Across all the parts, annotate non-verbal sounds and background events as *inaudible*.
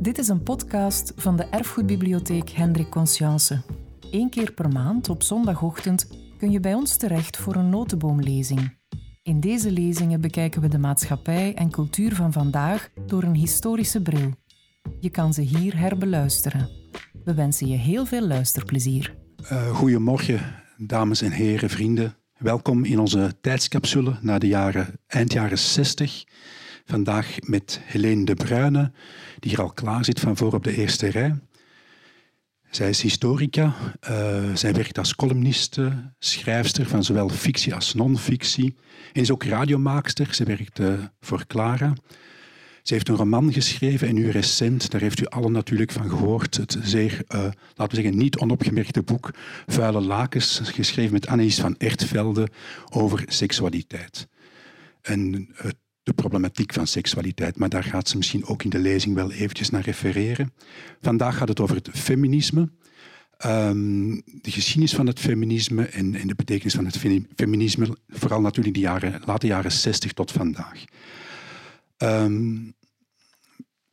Dit is een podcast van de Erfgoedbibliotheek Hendrik Conscience. Eén keer per maand op zondagochtend kun je bij ons terecht voor een notenboomlezing. In deze lezingen bekijken we de maatschappij en cultuur van vandaag door een historische bril. Je kan ze hier herbeluisteren. We wensen je heel veel luisterplezier. Uh, goedemorgen, dames en heren, vrienden. Welkom in onze tijdscapsule naar de jaren, eind jaren 60. Vandaag met Helene de Bruyne, die hier al klaar zit van voor op de eerste rij. Zij is historica. Uh, zij werkt als columniste, schrijfster van zowel fictie als non-fictie. En is ook radiomaakster. Ze werkt uh, voor Clara. Ze heeft een roman geschreven en nu recent, daar heeft u allen natuurlijk van gehoord, het zeer, uh, laten we zeggen, niet onopgemerkte boek Vuile Lakens, geschreven met Annelies van Ertvelde over seksualiteit. En problematiek van seksualiteit, maar daar gaat ze misschien ook in de lezing wel eventjes naar refereren. Vandaag gaat het over het feminisme. Um, de geschiedenis van het feminisme en, en, de betekenis van het feminisme, vooral natuurlijk de jaren, late jaren 60 tot vandaag. Um,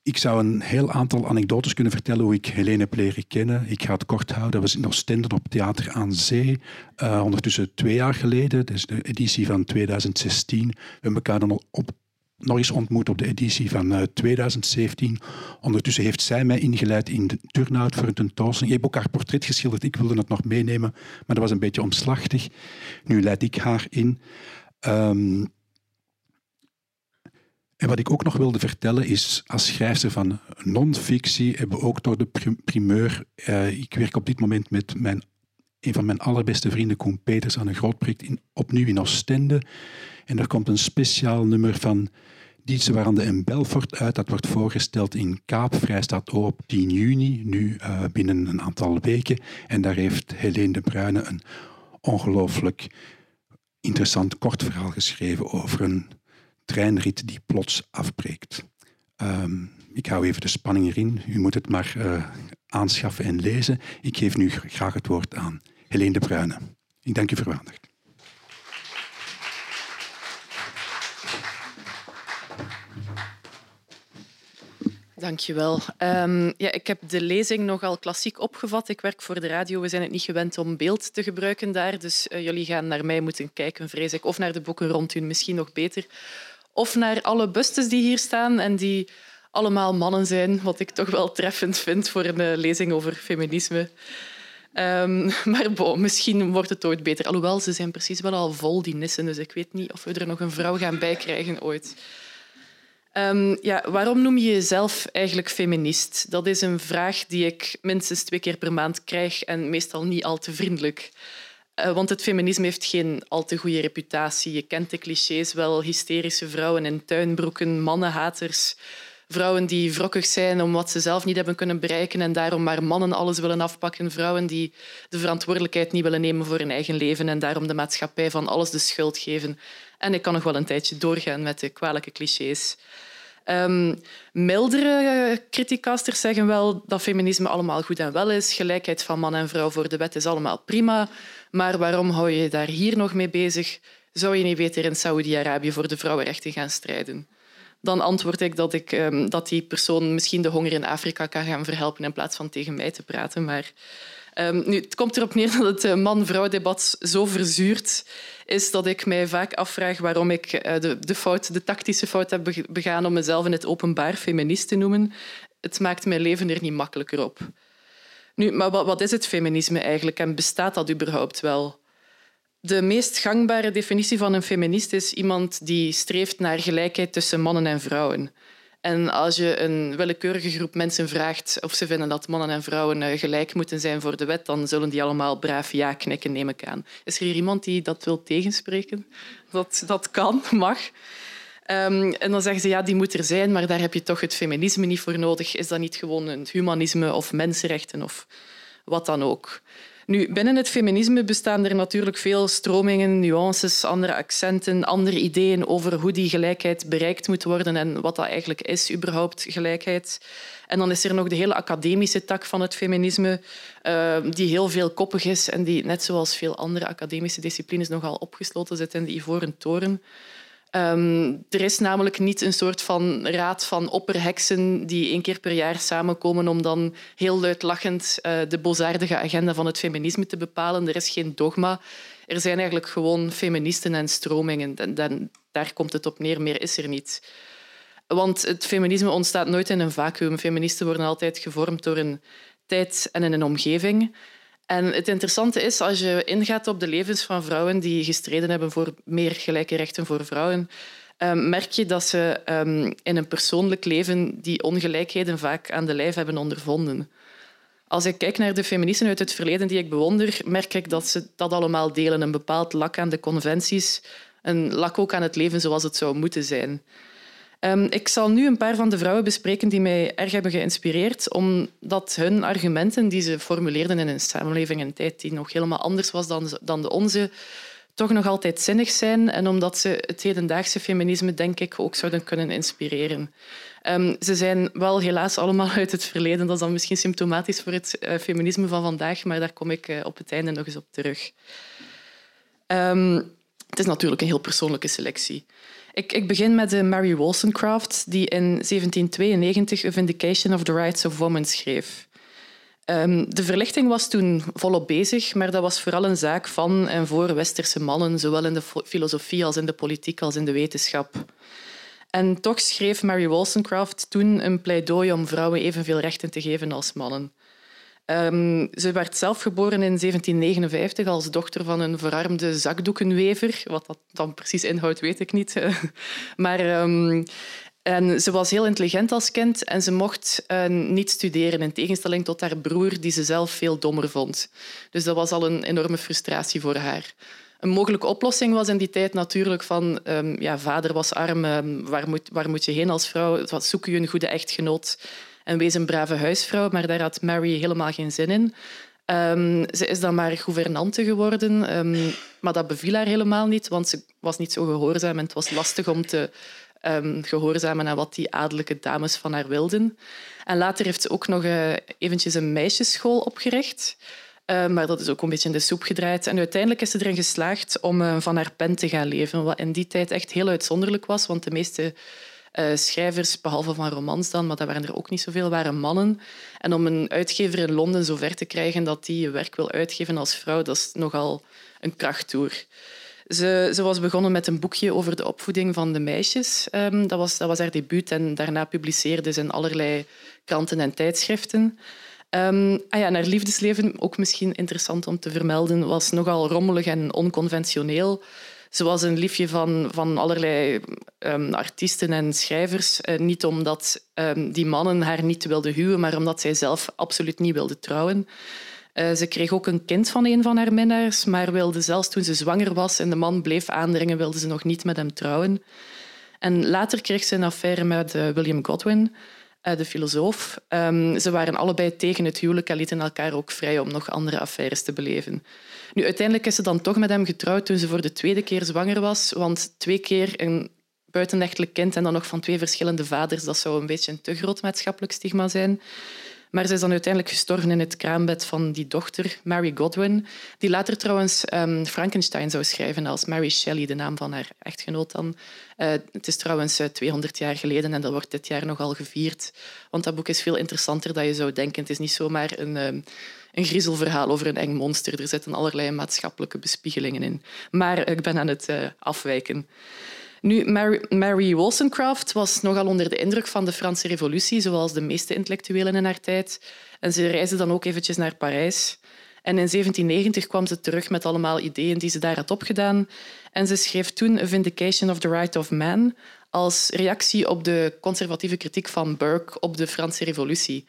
ik zou een heel aantal anekdotes kunnen vertellen hoe ik Helene heb leren kennen. Ik ga het kort houden. We zijn in Oostende op Theater aan Zee. Uh, ondertussen twee jaar geleden, dus de editie van 2016. We hebben elkaar dan op, nog eens ontmoet op de editie van uh, 2017. Ondertussen heeft zij mij ingeleid in de turnout voor een tentoonstelling. Ik heb ook haar portret geschilderd. Ik wilde het nog meenemen, maar dat was een beetje omslachtig. Nu leid ik haar in. Um, en wat ik ook nog wilde vertellen is, als schrijfster van non-fictie hebben we ook door de primeur. Uh, ik werk op dit moment met mijn, een van mijn allerbeste vrienden, Koen Peters, aan een groot project in, opnieuw in Oostende. En er komt een speciaal nummer van Dietsewarande en Belfort uit. Dat wordt voorgesteld in Kaap, Vrijstaat op 10 juni, nu uh, binnen een aantal weken. En daar heeft Helene de Bruyne een ongelooflijk interessant kort verhaal geschreven over een treinrit die plots afbreekt. Um, ik hou even de spanning erin. U moet het maar uh, aanschaffen en lezen. Ik geef nu graag het woord aan Helene de Bruyne. Ik dank u voor Dankjewel. Um, ja, ik heb de lezing nogal klassiek opgevat. Ik werk voor de radio. We zijn het niet gewend om beeld te gebruiken daar. Dus uh, jullie gaan naar mij moeten kijken, vrees ik. Of naar de boeken rond u, misschien nog beter. Of naar alle bustes die hier staan en die allemaal mannen zijn, wat ik toch wel treffend vind voor een uh, lezing over feminisme. Um, *laughs* maar bon, misschien wordt het ooit beter. Alhoewel, ze zijn precies wel al vol, die nissen. Dus ik weet niet of we er nog een vrouw gaan bij krijgen ooit. Um, ja, waarom noem je jezelf eigenlijk feminist? Dat is een vraag die ik minstens twee keer per maand krijg en meestal niet al te vriendelijk. Uh, want het feminisme heeft geen al te goede reputatie. Je kent de clichés wel. Hysterische vrouwen in tuinbroeken, mannenhaters. Vrouwen die wrokkig zijn om wat ze zelf niet hebben kunnen bereiken en daarom maar mannen alles willen afpakken. Vrouwen die de verantwoordelijkheid niet willen nemen voor hun eigen leven en daarom de maatschappij van alles de schuld geven. En ik kan nog wel een tijdje doorgaan met de kwalijke clichés. Um, mildere criticasters zeggen wel dat feminisme allemaal goed en wel is. Gelijkheid van man en vrouw voor de wet is allemaal prima. Maar waarom hou je je daar hier nog mee bezig? Zou je niet beter in Saoedi-Arabië voor de vrouwenrechten gaan strijden? Dan antwoord ik dat, ik um, dat die persoon misschien de honger in Afrika kan gaan verhelpen in plaats van tegen mij te praten. Maar um, nu, het komt erop neer *laughs* dat het eh, man-vrouw debat zo verzuurd is dat ik mij vaak afvraag waarom ik eh, de, de, fout, de tactische fout heb begaan om mezelf in het openbaar feminist te noemen. Het maakt mijn leven er niet makkelijker op. Nu, maar wat, wat is het feminisme eigenlijk en bestaat dat überhaupt wel? De meest gangbare definitie van een feminist is iemand die streeft naar gelijkheid tussen mannen en vrouwen. En als je een willekeurige groep mensen vraagt of ze vinden dat mannen en vrouwen eh, gelijk moeten zijn voor de wet, dan zullen die allemaal braaf ja knikken, neem ik aan. Is er hier iemand die dat wil tegenspreken? Dat, dat kan, *laughs* mag. Um, en dan zeggen ze, ja, die moet er zijn, maar daar heb je toch het feminisme niet voor nodig. Is dat niet gewoon het humanisme of mensenrechten of wat dan ook? Nu, binnen het feminisme bestaan er natuurlijk veel stromingen, nuances, andere accenten, andere ideeën over hoe die gelijkheid bereikt moet worden en wat dat eigenlijk is, überhaupt gelijkheid. En dan is er nog de hele academische tak van het feminisme, uh, die heel veel koppig is en die, net zoals veel andere academische disciplines, nogal opgesloten zit in de ivoren toren. Ehm, er is namelijk niet een soort van raad van opperheksen die één keer per jaar samenkomen om dan heel luidlachend uh, de bozaardige agenda van het feminisme te bepalen. Er is geen dogma. Er zijn eigenlijk gewoon feministen en stromingen. En, daar komt het op neer. Meer is er niet. Want het feminisme ontstaat nooit in een vacuüm. Feministen worden altijd gevormd door een tijd en in een omgeving. En het interessante is, als je ingaat op de levens van vrouwen die gestreden hebben voor meer gelijke rechten voor vrouwen, ehm, merk je dat ze ehm, in een persoonlijk leven die ongelijkheden vaak aan de lijf hebben ondervonden. Als ik kijk naar de feministen uit het verleden die ik bewonder, merk ik dat ze dat allemaal delen. Een bepaald lak aan de conventies, een lak ook aan het leven zoals het zou moeten zijn. Um, ik zal nu een paar van de vrouwen bespreken die mij erg hebben geïnspireerd, omdat hun argumenten die ze formuleerden in een samenleving en tijd die nog helemaal anders was dan, dan de onze, toch nog altijd zinnig zijn en omdat ze het hedendaagse feminisme, denk ik, ook zouden kunnen inspireren. Um, ze zijn wel helaas allemaal *laughs* uit het verleden. Dat is dan misschien symptomatisch voor het uh, feminisme van vandaag, maar daar kom ik uh, op het einde nog eens op terug. Um, het is natuurlijk een heel persoonlijke selectie. Ik, ik begin met de Mary Wollstonecraft, die in 1792 A Vindication of the Rights of Women schreef. Um, de verlichting was toen volop bezig, maar dat was vooral een zaak van en voor westerse mannen, zowel in de filosofie als in de politiek als in de wetenschap. En toch schreef Mary Wollstonecraft toen een pleidooi om vrouwen evenveel rechten te geven als mannen. Um, ze werd zelf geboren in 1759 als dochter van een verarmde zakdoekenwever. Wat dat dan precies inhoudt, weet ik niet. *laughs* maar um, en ze was heel intelligent als kind en ze mocht uh, niet studeren, in tegenstelling tot haar broer, die ze zelf veel dommer vond. Dus dat was al een enorme frustratie voor haar. Een mogelijke oplossing was in die tijd natuurlijk van um, ja, vader was arm, waar, moet, waar moet je heen als vrouw? Zoek je een goede echtgenoot? En wees een brave huisvrouw, maar daar had Mary helemaal geen zin in. Um, ze is dan maar gouvernante geworden, um, maar dat beviel haar helemaal niet, want ze was niet zo gehoorzaam en het was lastig om te um, gehoorzamen aan wat die adellijke dames van haar wilden. En later heeft ze ook nog uh, eventjes een meisjesschool opgericht. Maar dat is ook een beetje in de soep gedraaid. En uiteindelijk is ze erin geslaagd om uh, van haar pen te gaan leven, wat in die tijd echt heel uitzonderlijk was, want de meeste uh, schrijvers, behalve van romans dan, maar dat waren er ook niet zoveel, waren mannen. En om een uitgever in Londen zover te krijgen dat die je werk wil uitgeven als vrouw, dat is nogal een krachttoer. Ze, ze, was begonnen met een boekje over de opvoeding van de meisjes. Um, dat, was, dat was haar debuut en daarna publiceerde ze in allerlei kranten en tijdschriften. Um, ah ja, haar liefdesleven, ook misschien interessant om te vermelden, was nogal rommelig en onconventioneel. Ze was een liefje van, van allerlei um, artiesten en schrijvers. Uh, niet omdat um, die mannen haar niet wilden huwen, maar omdat zij zelf absoluut niet wilde trouwen. Uh, ze kreeg ook een kind van een van haar minnaars, maar wilde zelfs toen ze zwanger was en de man bleef aandringen, wilde ze nog niet met hem trouwen. En later kreeg ze een affaire met uh, William Godwin, de filosoof. Um, ze waren allebei tegen het huwelijk en lieten elkaar ook vrij om nog andere affaires te beleven. Nu, uiteindelijk is ze dan toch met hem getrouwd toen ze voor de tweede keer zwanger was. Want twee keer een buitenechtelijk kind en dan nog van twee verschillende vaders, dat zou een beetje een te groot maatschappelijk stigma zijn. Maar ze is dan uiteindelijk gestorven in het kraambed van die dochter, Mary Godwin, die later trouwens um, Frankenstein zou schrijven als Mary Shelley, de naam van haar echtgenoot dan. Uh, het is trouwens 200 eh, jaar geleden en dat wordt dit jaar nogal gevierd. Want dat boek is veel interessanter dan je zou denken. Het is niet zomaar een, um, een griezelverhaal over een eng monster. Er zitten allerlei maatschappelijke bespiegelingen in. Maar ik ben aan het afwijken. Nu, Mary, Wollstonecraft was nogal onder de indruk van de Franse revolutie, zoals de meeste intellectuelen in haar tijd. En ze reisde dan ook eventjes naar Parijs. En in 1790 kwam ze terug met allemaal ideeën die ze daar had opgedaan. En ze schreef toen A Vindication of the Right of Man als reactie op de conservatieve kritiek van Burke op de Franse revolutie.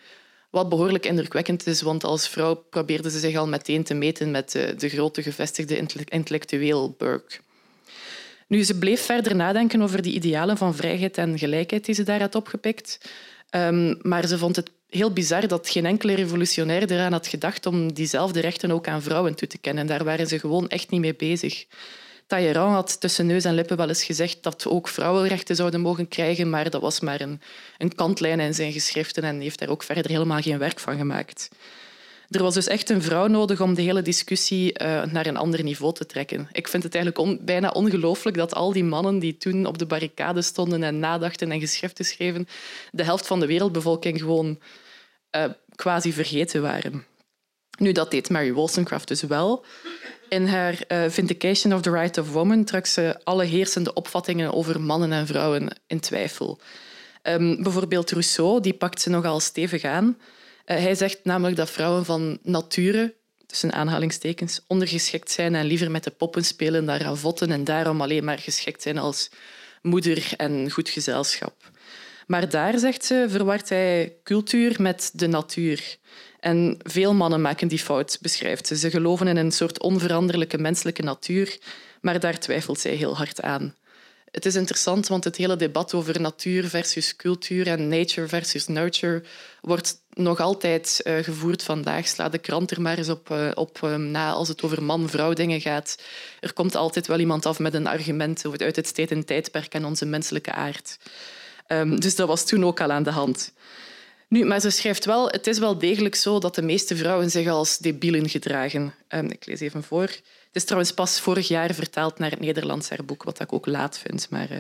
Wat behoorlijk indrukwekkend is, want als vrouw probeerde ze zich al meteen te meten met de, de grote gevestigde intellectueel Burke. Nu, ze bleef verder nadenken over die idealen van vrijheid en gelijkheid die ze daar had opgepikt. Um, maar ze vond het heel bizar dat geen enkele revolutionair eraan had gedacht om diezelfde rechten ook aan vrouwen toe te kennen. Daar waren ze gewoon echt niet mee bezig. Talleyrand had tussen neus en lippen wel eens gezegd dat ook vrouwenrechten zouden mogen krijgen, maar dat was maar een, een kantlijn in zijn geschriften en heeft daar ook verder helemaal geen werk van gemaakt. Er was dus echt een vrouw nodig om de hele discussie uh, naar een ander niveau te trekken. Ik vind het eigenlijk bijna ongelooflijk dat al die mannen die toen op de barricade stonden en nadachten en geschriften schreven, de helft van de wereldbevolking gewoon uh, quasi vergeten waren. Nu, dat deed Mary Wollstonecraft dus wel. In haar uh, Vindication of the Right of Woman trok ze alle heersende opvattingen over mannen en vrouwen in twijfel. Um, bijvoorbeeld Rousseau, die pakt ze nogal stevig aan. Uh, hij zegt namelijk dat vrouwen van nature, tussen aanhalingstekens, ondergeschikt zijn en liever met de poppen spelen dan ravotten en daarom alleen maar geschikt zijn als moeder en goed gezelschap. Maar daar, zegt ze, verwart hij cultuur met de natuur. En veel mannen maken die fout, beschrijft ze. Ze geloven in een soort onveranderlijke menselijke natuur, maar daar twijfelt zij heel hard aan. Het is interessant, want het hele debat over natuur versus cultuur en nature versus nurture wordt nog altijd uh, gevoerd vandaag. Sla de krant er maar eens op, uh, op uh, na als het over man-vrouw dingen gaat. Er komt altijd wel iemand af met een argument uit het steed en tijdperk en onze menselijke aard. Um, dus dat was toen ook al aan de hand. Nu, maar ze schrijft wel, het is wel degelijk zo dat de meeste vrouwen zich als debielen gedragen. Um, ik lees even voor. Het is trouwens pas vorig jaar vertaald naar het Nederlands haar boek, wat ik ook laat vind. Maar, uh,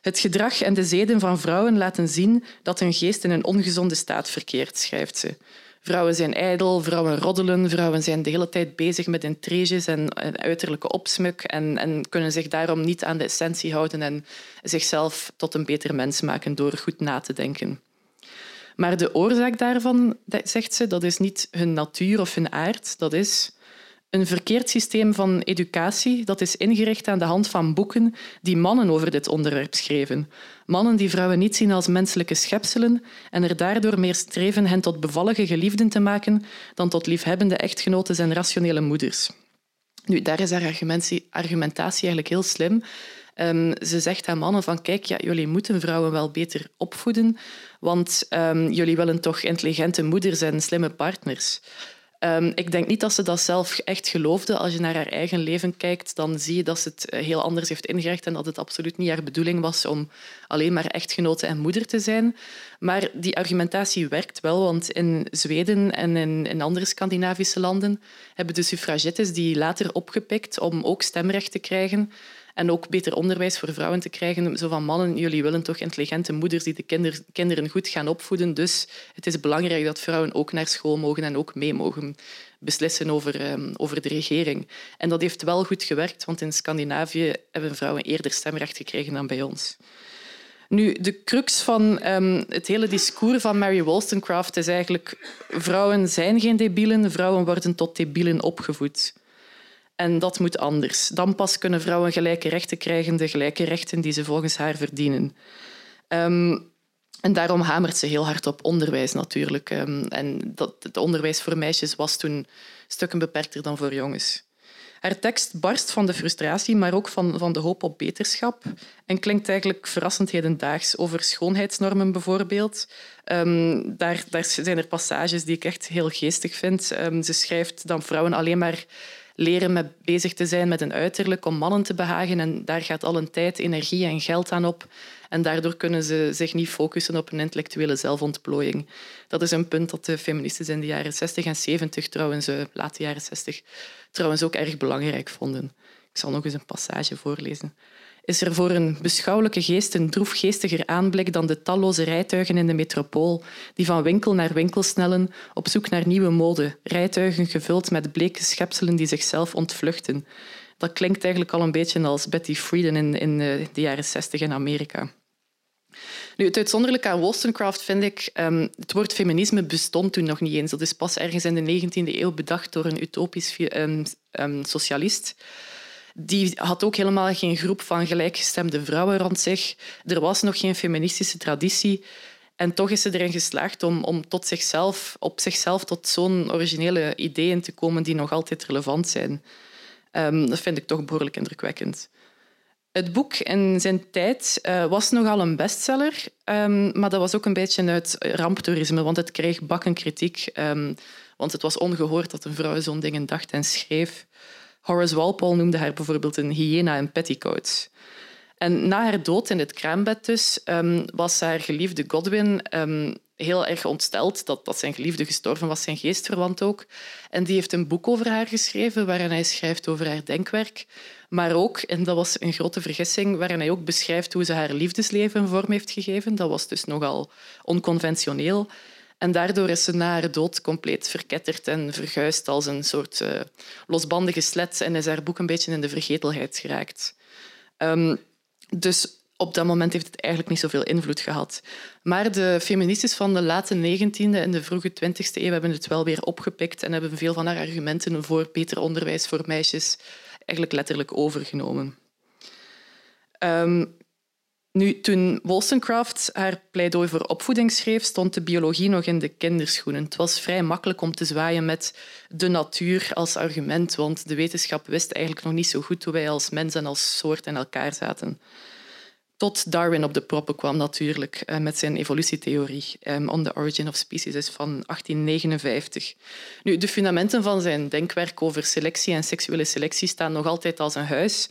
het gedrag en de zeden van vrouwen laten zien dat hun geest in een ongezonde staat verkeert, schrijft ze. Vrouwen zijn ijdel, vrouwen roddelen, vrouwen zijn de hele tijd bezig met intriges en, uiterlijke opsmuk en, en, kunnen zich daarom niet aan de essentie houden en zichzelf tot een beter mens maken door goed na te denken. Maar de oorzaak daarvan, zegt ze, dat is niet hun natuur of hun aard. Dat is een verkeerd systeem van educatie dat is ingericht aan de hand van boeken die mannen over dit onderwerp schreven. Mannen die vrouwen niet zien als menselijke schepselen en er daardoor meer streven hen tot bevallige geliefden te maken dan tot liefhebbende echtgenoten en rationele moeders. Nu, daar is haar argumentatie eigenlijk heel slim. Um, ze zegt aan mannen van kijk, ja, jullie moeten vrouwen wel beter opvoeden, want um, jullie willen toch intelligente moeders en slimme partners. Um, ik denk niet dat ze dat zelf echt geloofde. Als je naar haar eigen leven kijkt, dan zie je dat ze het eh, heel anders heeft ingericht en dat het absoluut niet haar bedoeling was om alleen maar echtgenote en moeder te zijn. Maar die argumentatie werkt wel, want in Zweden en in, in andere Scandinavische landen hebben de suffragettes die later opgepikt om ook stemrecht te krijgen. En ook beter onderwijs voor vrouwen te krijgen. Zo van mannen, jullie willen toch intelligente moeders die de kinder, kinderen goed gaan opvoeden. Dus het is belangrijk dat vrouwen ook naar school mogen en ook mee mogen beslissen over, um, over de regering. En dat heeft wel goed gewerkt, want in Scandinavië hebben vrouwen eerder stemrecht gekregen dan bij ons. Nu, de crux van um, het hele discours van Mary Wollstonecraft is eigenlijk vrouwen zijn geen debielen, vrouwen worden tot debielen opgevoed. En dat moet anders. Dan pas kunnen vrouwen gelijke rechten krijgen, de gelijke rechten die ze volgens haar verdienen. Um, en daarom hamert ze heel hard op onderwijs natuurlijk. Um, en dat, het onderwijs voor meisjes was toen stukken beperkter dan voor jongens. Haar tekst barst van de frustratie, maar ook van, van de hoop op beterschap. En klinkt eigenlijk verrassend hedendaags over schoonheidsnormen bijvoorbeeld. Um, daar, daar zijn er passages die ik echt heel geestig vind. Ze schrijft dat vrouwen alleen maar leren met bezig te zijn met een uiterlijk om mannen te behagen. En daar gaat al een tijd, energie en geld aan op. En daardoor kunnen ze zich niet focussen op een intellectuele zelfontplooiing. Dat is een punt dat de feministen in de jaren 60 en 70, trouwens, uh, late jaren 60, trouwens ook erg belangrijk vonden. Zal nog eens een passage voorlezen is er voor een beschouwelijke geest een droefgeestiger aanblik dan de talloze rijtuigen in de metropool, die van winkel naar winkel snellen op zoek naar nieuwe mode, rijtuigen gevuld met bleke schepselen die zichzelf ontvluchten. Dat klinkt eigenlijk al een beetje als Betty Friedan in, in eh, de jaren zestig in Amerika. Nu, het uitzonderlijke aan Wollstonecraft vind ik, um, het woord feminisme bestond toen nog niet eens. Dat is pas ergens in de 19e eeuw bedacht door een utopisch um, um, socialist die had ook helemaal geen groep van gelijkgestemde vrouwen rond zich. Er was nog geen feministische traditie. En toch is ze erin geslaagd om, om tot zichzelf, op zichzelf tot zo'n originele ideeën te komen die nog altijd relevant zijn. Um, dat vind ik toch behoorlijk indrukwekkend. Het boek in zijn tijd uh, was nogal een bestseller, um, maar dat was ook een beetje uit ramptoerisme, want het kreeg bakken kritiek. Um, want het was ongehoord dat een vrouw zo'n dingen dacht en schreef. Horace Walpole noemde haar bijvoorbeeld een hyena in petticoats. En na haar dood in het kraambed dus, um, was haar geliefde Godwin um, heel erg ontsteld dat, dat zijn geliefde gestorven was, zijn geestverwant ook. En die heeft een boek over haar geschreven waarin hij schrijft over haar denkwerk. Maar ook, en dat was een grote vergissing, waarin hij ook beschrijft hoe ze haar liefdesleven een vorm heeft gegeven. Dat was dus nogal onconventioneel. En daardoor is ze na haar dood compleet verketterd en verguisd als een soort uh, losbandige slet en is haar boek een beetje in de vergetelheid geraakt. Um, dus op dat moment heeft het eigenlijk niet zoveel invloed gehad. Maar de feministes van de late 19e en de vroege 20e eeuw hebben het wel weer opgepikt en hebben veel van haar argumenten voor beter onderwijs voor meisjes eigenlijk letterlijk overgenomen. Um, nu, toen Wollstonecraft haar pleidooi voor opvoeding schreef, stond de biologie nog in de kinderschoenen. Het was vrij makkelijk om te zwaaien met de natuur als argument, want de wetenschap wist eigenlijk nog niet zo goed hoe wij als mens en als soort in elkaar zaten. Tot Darwin op de proppen kwam natuurlijk eh, met zijn evolutietheorie um, On the Origin of Species is van 1859. Nu, de fundamenten van zijn denkwerk over selectie en seksuele selectie staan nog altijd als een huis.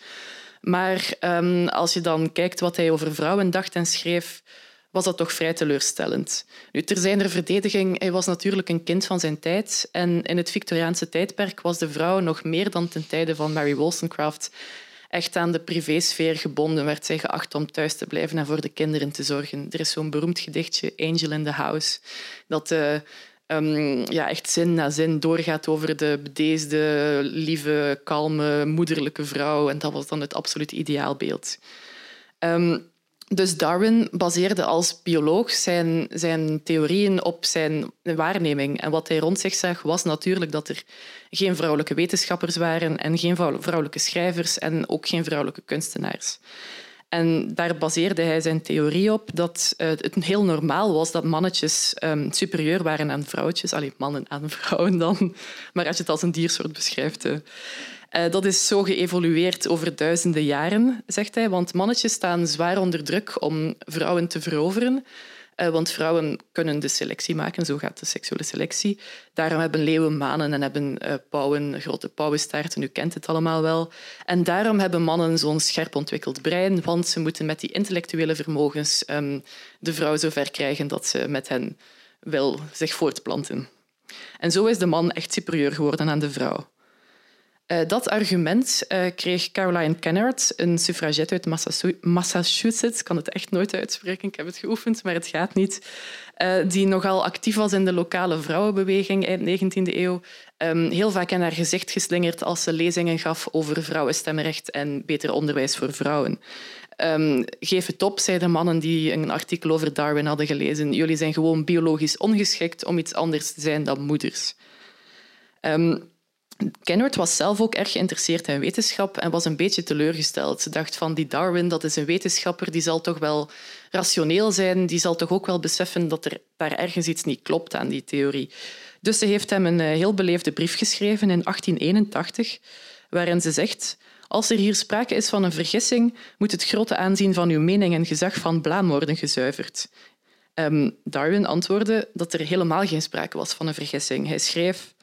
Maar um, als je dan kijkt wat hij over vrouwen dacht en schreef, was dat toch vrij teleurstellend. Nu, ter zijner verdediging, hij was natuurlijk een kind van zijn tijd. En in het Victoriaanse tijdperk was de vrouw nog meer dan ten tijde van Mary Wollstonecraft echt aan de privésfeer gebonden, werd zij geacht om thuis te blijven en voor de kinderen te zorgen. Er is zo'n beroemd gedichtje, Angel in the House, dat uh, um, ja, echt zin na zin doorgaat over de bedeesde, lieve, kalme, moederlijke vrouw. En dat was dan het absolute ideaalbeeld. Um, dus Darwin baseerde als bioloog zijn, zijn theorieën op zijn waarneming. En wat hij rond zich zag, was natuurlijk dat er geen vrouwelijke wetenschappers waren en geen vrouwelijke schrijvers en ook geen vrouwelijke kunstenaars. En daar baseerde hij zijn theorie op dat uh, het heel normaal was dat mannetjes um, superieur waren aan vrouwtjes. Alleen mannen aan *laughs* vrouwen dan. Maar als je het als een diersoort beschrijft. Uh. Uh, dat is zo geëvolueerd over duizenden jaren, zegt hij. Want mannetjes staan zwaar onder druk om vrouwen te veroveren. Uh, want vrouwen kunnen de selectie maken, zo gaat de seksuele selectie. Daarom hebben leeuwen manen en hebben uh, pauwen grote pauwenstaarten. U kent het allemaal wel. En daarom hebben mannen zo'n scherp ontwikkeld brein, want ze moeten met die intellectuele vermogens um, de vrouw zover krijgen dat ze met hen wil zich voortplanten. En zo is de man echt superieur geworden aan de vrouw. Uh, dat argument uh, kreeg Caroline Kennard, een suffragette uit Massachusetts. Ik kan het echt nooit uitspreken, ik heb het geoefend, maar het gaat niet. Uh, die nogal actief was in de lokale vrouwenbeweging eind 19e eeuw. Um, heel vaak in haar gezicht geslingerd als ze lezingen gaf over vrouwenstemrecht en beter onderwijs voor vrouwen. Um, geef het op, zeiden mannen die een artikel over Darwin hadden gelezen. Jullie zijn gewoon biologisch ongeschikt om iets anders te zijn dan moeders. Um, Kennard was zelf ook erg geïnteresseerd in wetenschap en was een beetje teleurgesteld. Ze dacht van die Darwin, dat is een wetenschapper, die zal toch wel rationeel zijn, die zal toch ook wel beseffen dat er daar ergens iets niet klopt aan die theorie. Dus ze heeft hem een eh, heel beleefde brief geschreven in 1881, waarin ze zegt als er hier sprake is van een vergissing, moet het grote aanzien van uw mening en gezag van blaam worden gezuiverd. Um, Darwin antwoordde dat er helemaal geen sprake was van een vergissing. Hij schreef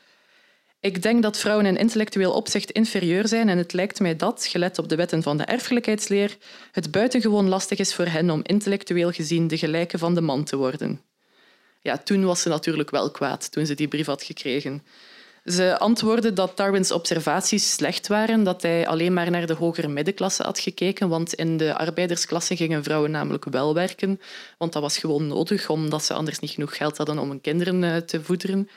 ik denk dat vrouwen in intellectueel opzicht inferieur zijn en het lijkt mij dat, gelet op de wetten van de erfelijkheidsleer, het buitengewoon lastig is voor hen om intellectueel gezien de gelijke van de man te worden. Ja, toen was ze natuurlijk wel kwaad, toen ze die brief had gekregen. Ze antwoordde dat Darwins observaties slecht waren, dat hij alleen maar naar de hogere middenklasse had gekeken, want in de arbeidersklasse gingen vrouwen namelijk wel werken, want dat was gewoon nodig, omdat ze anders niet genoeg geld hadden om hun kinderen eh, te voederen.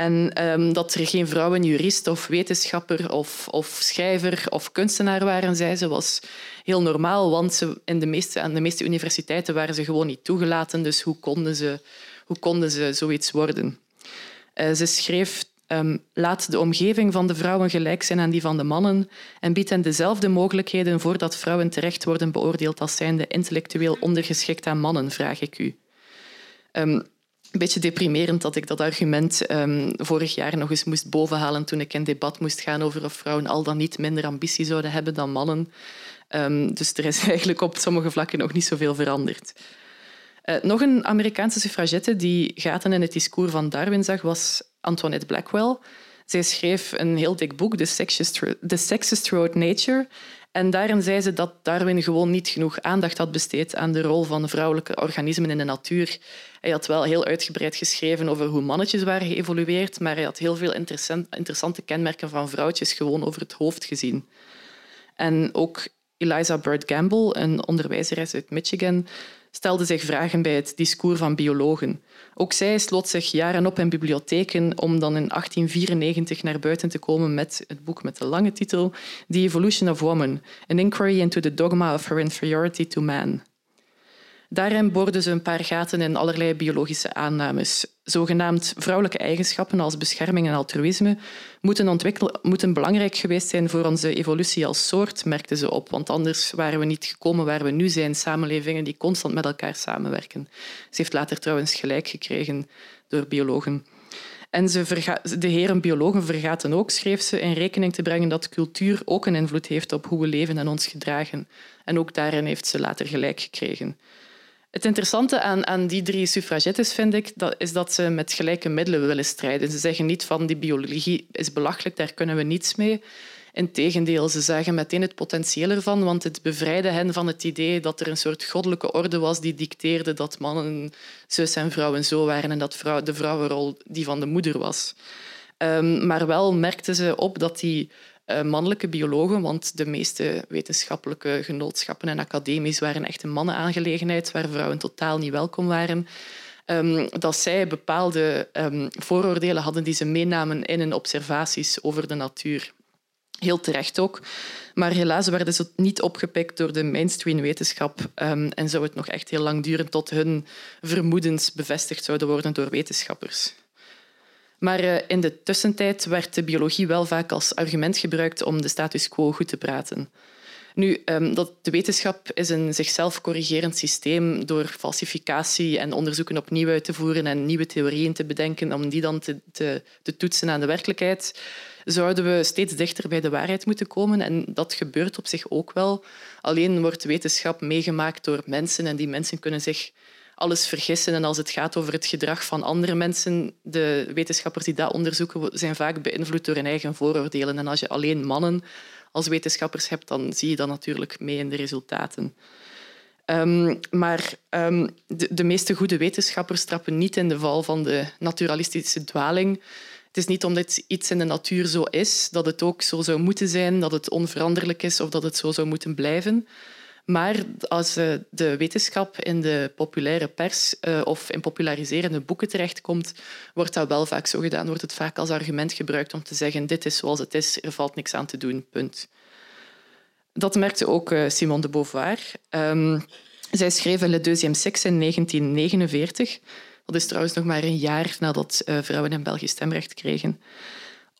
En um, dat er geen vrouwen jurist of wetenschapper of, of, schrijver of kunstenaar waren, zei ze, was heel normaal, want ze, in de meeste, aan de meeste universiteiten waren ze gewoon niet toegelaten. Dus hoe konden ze, hoe konden ze zoiets worden? Uh, ze schreef um, laat de omgeving van de vrouwen gelijk zijn aan die van de mannen en biedt hen dezelfde mogelijkheden voordat vrouwen terecht worden beoordeeld als zijnde intellectueel ondergeschikt aan mannen, vraag ik u. Um, een beetje deprimerend dat ik dat argument um, vorig jaar nog eens moest bovenhalen toen ik in debat moest gaan over of vrouwen al dan niet minder ambitie zouden hebben dan mannen. Um, dus er is *laughs* eigenlijk op sommige vlakken nog niet zoveel veranderd. Uh, nog een Amerikaanse suffragette die gaten in het discours van Darwin zag, was Antoinette Blackwell. Zij schreef een heel dik boek, The Sexist Throughout Nature. En daarin zei ze dat Darwin gewoon niet genoeg aandacht had besteed aan de rol van vrouwelijke organismen in de natuur. Hij had wel heel uitgebreid geschreven over hoe mannetjes waren geëvolueerd, maar hij had heel veel interessante kenmerken van vrouwtjes gewoon over het hoofd gezien. En ook Eliza Bird Gamble, een onderwijzeres uit Michigan, stelde zich vragen bij het discours van biologen. Ook zij sloot zich jaren op in bibliotheken om dan in 1894 naar buiten te komen met het boek met de lange titel The Evolution of Woman, An Inquiry into the Dogma of Her Inferiority to Man. Daarin boorden ze een paar gaten in allerlei biologische aannames. Zogenaamd vrouwelijke eigenschappen als bescherming en altruïsme moeten, moeten belangrijk geweest zijn voor onze evolutie als soort, merkten ze op. Want anders waren we niet gekomen waar we nu zijn, samenlevingen die constant met elkaar samenwerken. Ze heeft later trouwens gelijk gekregen door biologen. En ze de heren biologen vergaten ook, schreef ze, in rekening te brengen dat cultuur ook een invloed heeft op hoe we leven en ons gedragen. En ook daarin heeft ze later gelijk gekregen. Het interessante aan, aan die drie suffragettes vind ik, dat, is dat ze met gelijke middelen willen strijden. Ze zeggen niet van die biologie is belachelijk, daar kunnen we niets mee. Integendeel, ze zagen meteen het potentieel ervan, want het bevrijdde hen van het idee dat er een soort goddelijke orde was die dicteerde dat mannen zus en vrouwen zo waren en dat vrouw, de vrouwenrol die van de moeder was. Um, maar wel merkten ze op dat die mannelijke biologen, want de meeste wetenschappelijke genootschappen en academies waren echt een mannenaangelegenheid waar vrouwen totaal niet welkom waren. Um, dat zij bepaalde um, vooroordelen hadden die ze meenamen in hun observaties over de natuur. Heel terecht ook. Maar helaas werden ze niet opgepikt door de mainstream wetenschap um, en zou het nog echt heel lang duren tot hun vermoedens bevestigd zouden worden door wetenschappers. Maar eh, in de tussentijd werd de biologie wel vaak als argument gebruikt om de status quo goed te praten. Nu, ehm, dat de wetenschap is een zichzelf corrigerend systeem door falsificatie en onderzoeken opnieuw uit te voeren en nieuwe theorieën te bedenken om die dan te, te, te toetsen aan de werkelijkheid, zouden we steeds dichter bij de waarheid moeten komen. En dat gebeurt op zich ook wel. Alleen wordt wetenschap meegemaakt door mensen en die mensen kunnen zich alles vergissen. En als het gaat over het gedrag van andere mensen, de wetenschappers die dat onderzoeken, zijn vaak beïnvloed door hun eigen vooroordelen. En als je alleen mannen als wetenschappers hebt, dan zie je dat natuurlijk mee in de resultaten. Um, maar um, de, de, meeste goede wetenschappers trappen niet in de val van de naturalistische dwaling. Het is niet omdat iets in de natuur zo is, dat het ook zo zou moeten zijn, dat het onveranderlijk is of dat het zo zou moeten blijven. Maar als eh, de wetenschap in de populaire pers eh, of in populariserende boeken terechtkomt, wordt dat wel vaak zo gedaan. Wordt het vaak als argument gebruikt om te zeggen dit is zoals het is, er valt niks aan te doen, punt. Dat merkte ook eh, Simone de Beauvoir. Um, zij schreef Le Deuxième Sexe in 1949. Dat is trouwens nog maar een jaar nadat vrouwen in België stemrecht kregen.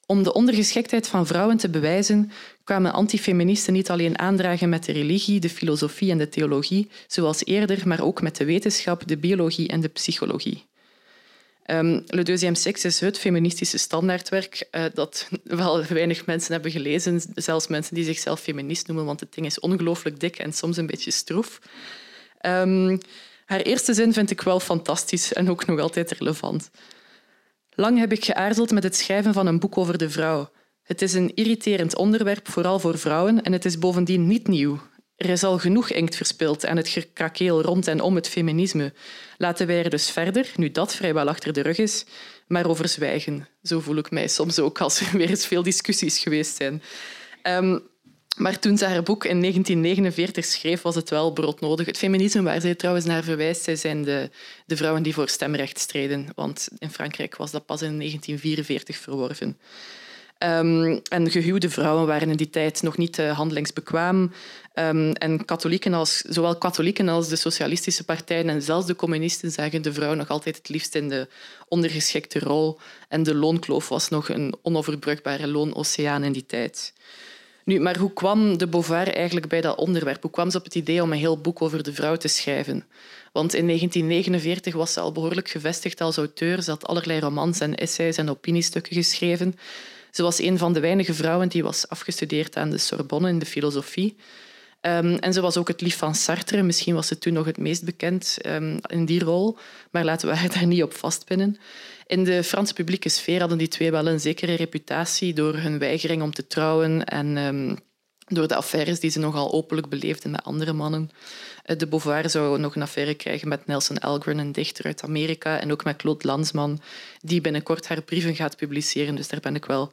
Om de ondergeschiktheid van vrouwen te bewijzen, kwamen antifeministen niet alleen aandragen met de religie, de filosofie en de theologie, zoals eerder, maar ook met de wetenschap, de biologie en de psychologie. Um, Le Deuxième Sexe is het feministische standaardwerk uh, dat wel weinig mensen hebben gelezen, zelfs mensen die zichzelf feminist noemen, want het ding is ongelooflijk dik en soms een beetje stroef. Um, haar eerste zin vind ik wel fantastisch en ook nog altijd relevant. Lang heb ik geaarzeld met het schrijven van een boek over de vrouw. Het is een irriterend onderwerp, vooral voor vrouwen, en het is bovendien niet nieuw. Er is al genoeg inkt verspild aan het gekrakeel rond en om het feminisme. Laten wij er dus verder, nu dat vrijwel achter de rug is, maar over zwijgen. Zo voel ik mij soms ook als er weer eens veel discussies geweest zijn. Um, maar toen ze haar boek in 1949 schreef, was het wel broodnodig. Het feminisme waar zij trouwens naar verwijst, zij zijn de, de vrouwen die voor stemrecht streden. Want in Frankrijk was dat pas in 1944 verworven. Um, en gehuwde vrouwen waren in die tijd nog niet uh, handelingsbekwaam. Um, en katholieken als, zowel katholieken als de socialistische partijen en zelfs de communisten zagen de vrouw nog altijd het liefst in de ondergeschikte rol. En de loonkloof was nog een onoverbrugbare loonoceaan in die tijd. Nu, maar hoe kwam de Beauvoir eigenlijk bij dat onderwerp? Hoe kwam ze op het idee om een heel boek over de vrouw te schrijven? Want in 1949 was ze al behoorlijk gevestigd als auteur. Ze had allerlei romans en essays en opiniestukken geschreven. Ze was een van de weinige vrouwen die was afgestudeerd aan de Sorbonne in de filosofie. Ehm, en ze was ook het lief van Sartre. Misschien was ze toen nog het meest bekend um, in die rol. Maar laten we *laughs* haar daar niet op vastpinnen. In de Franse publieke sfeer hadden die twee wel een zekere reputatie door hun weigering om te trouwen en um, door de affaires die ze nogal openlijk beleefden met andere mannen. Eh, de Beauvoir zou nog een affaire krijgen met Nelson Algren, een dichter uit Amerika, en ook met Claude Lanzmann, die binnenkort haar brieven gaat publiceren. Dus daar ben ik wel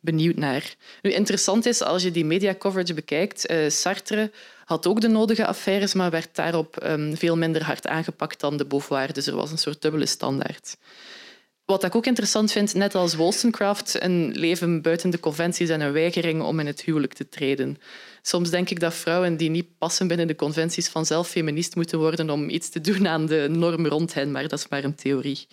benieuwd naar. Nu, interessant is, als je die media coverage bekijkt, uh, Sartre had ook de nodige affaires, maar werd daarop um, veel minder hard aangepakt dan de Beauvoir. Dus er was een soort dubbele standaard. Wat ik ook interessant vind, net als Wollstonecraft, een leven buiten de conventies en een weigering om in het huwelijk te treden. Soms denk ik dat vrouwen die niet passen binnen de conventies vanzelf feminist moeten worden om iets te doen aan de norm rond hen, maar dat is maar een theorie.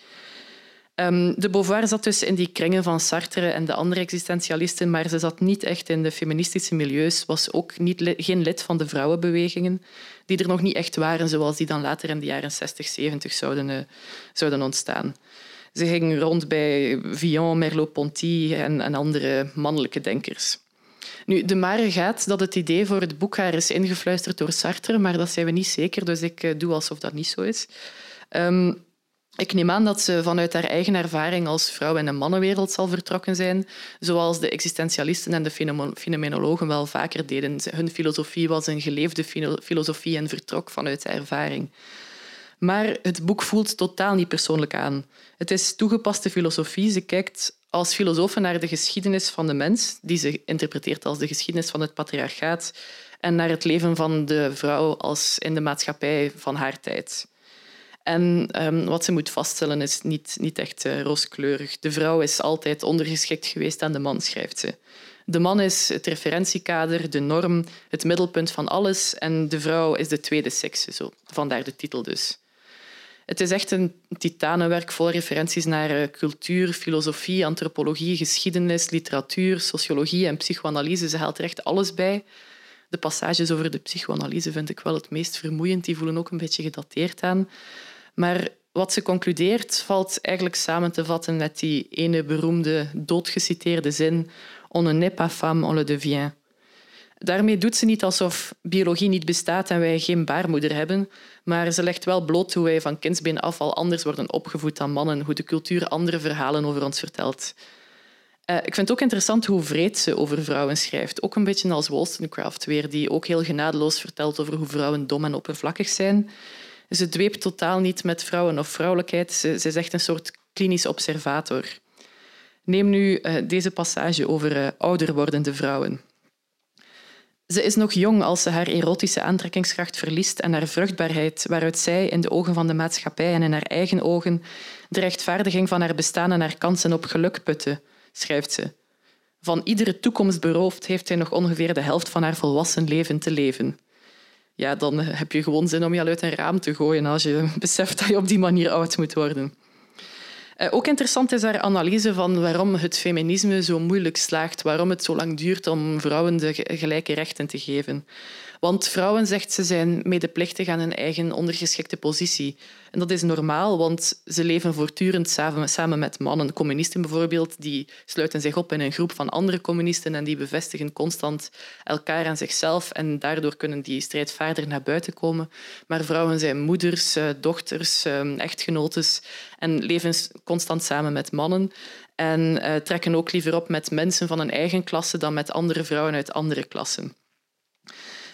Um, de Beauvoir zat dus in die kringen van Sartre en de andere existentialisten, maar ze zat niet echt in de feministische milieus, was ook niet, geen lid van de vrouwenbewegingen, die er nog niet echt waren, zoals die dan later in de jaren 60, 70 zouden, uh, zouden ontstaan. Ze ging rond bij Villon, Merleau-Ponty en, en andere mannelijke denkers. Nu, de mare gaat dat het idee voor het boek haar is ingefluisterd door Sartre, maar dat zijn we niet zeker, dus ik eh, doe alsof dat niet zo is. Um, ik neem aan dat ze vanuit haar eigen ervaring als vrouw in een mannenwereld zal vertrokken zijn, zoals de existentialisten en de fenomenologen wel vaker deden. Hun filosofie was een geleefde filosofie en vertrok vanuit ervaring. Maar het boek voelt totaal niet persoonlijk aan. Het is toegepaste filosofie. Ze kijkt als filosoof naar de geschiedenis van de mens, die ze interpreteert als de geschiedenis van het patriarchaat, en naar het leven van de vrouw als in de maatschappij van haar tijd. En um, wat ze moet vaststellen is niet, niet echt uh, rooskleurig. De vrouw is altijd ondergeschikt geweest aan de man, schrijft ze. De man is het referentiekader, de norm, het middelpunt van alles en de vrouw is de tweede sekse. Vandaar de titel dus. Het is echt een titanenwerk vol referenties naar eh, cultuur, filosofie, antropologie, geschiedenis, literatuur, sociologie en psychoanalyse. Ze haalt er echt alles bij. De passages over de psychoanalyse vind ik wel het meest vermoeiend. Die voelen ook een beetje gedateerd aan. Maar wat ze concludeert valt eigenlijk samen te vatten met die ene beroemde doodgeciteerde zin On ne n'est pas femme, on le devient. Daarmee doet ze niet alsof biologie niet bestaat en wij geen baarmoeder hebben, maar ze legt wel bloot hoe wij van kindsbeen af al anders worden opgevoed dan mannen, hoe de cultuur andere verhalen over ons vertelt. Uh, ik vind het ook interessant hoe vreed ze over vrouwen schrijft. Ook een beetje als Wollstonecraft weer, die ook heel genadeloos vertelt over hoe vrouwen dom en oppervlakkig zijn. Ze dweept totaal niet met vrouwen of vrouwelijkheid. Ze, is echt een soort klinisch observator. Neem nu uh, deze passage over uh, ouder wordende vrouwen. Ze is nog jong als ze haar erotische aantrekkingskracht verliest en haar vruchtbaarheid, waaruit zij in de ogen van de maatschappij en in haar eigen ogen de rechtvaardiging van haar bestaan en haar kansen op geluk putte, schrijft ze. Van iedere toekomst beroofd heeft zij nog ongeveer de helft van haar volwassen leven te leven. Ja, dan heb je gewoon zin om je al uit een raam te gooien als je beseft dat je op die manier oud moet worden. Eh, ook interessant is haar analyse van waarom het feminisme zo moeilijk slaagt, waarom het zo lang duurt om vrouwen de gelijke rechten te geven. Want vrouwen, zegt ze, zijn medeplichtig aan hun eigen ondergeschikte positie. En dat is normaal, want ze leven voortdurend samen met mannen. Communisten bijvoorbeeld, die sluiten zich op in een groep van andere communisten en die bevestigen constant elkaar en zichzelf en daardoor kunnen die strijdvaardig naar buiten komen. Maar vrouwen zijn moeders, eh, dochters, ehm, echtgenotes en leven constant samen met mannen en eh, trekken ook liever op met mensen van een eigen klasse dan met andere vrouwen uit andere klassen.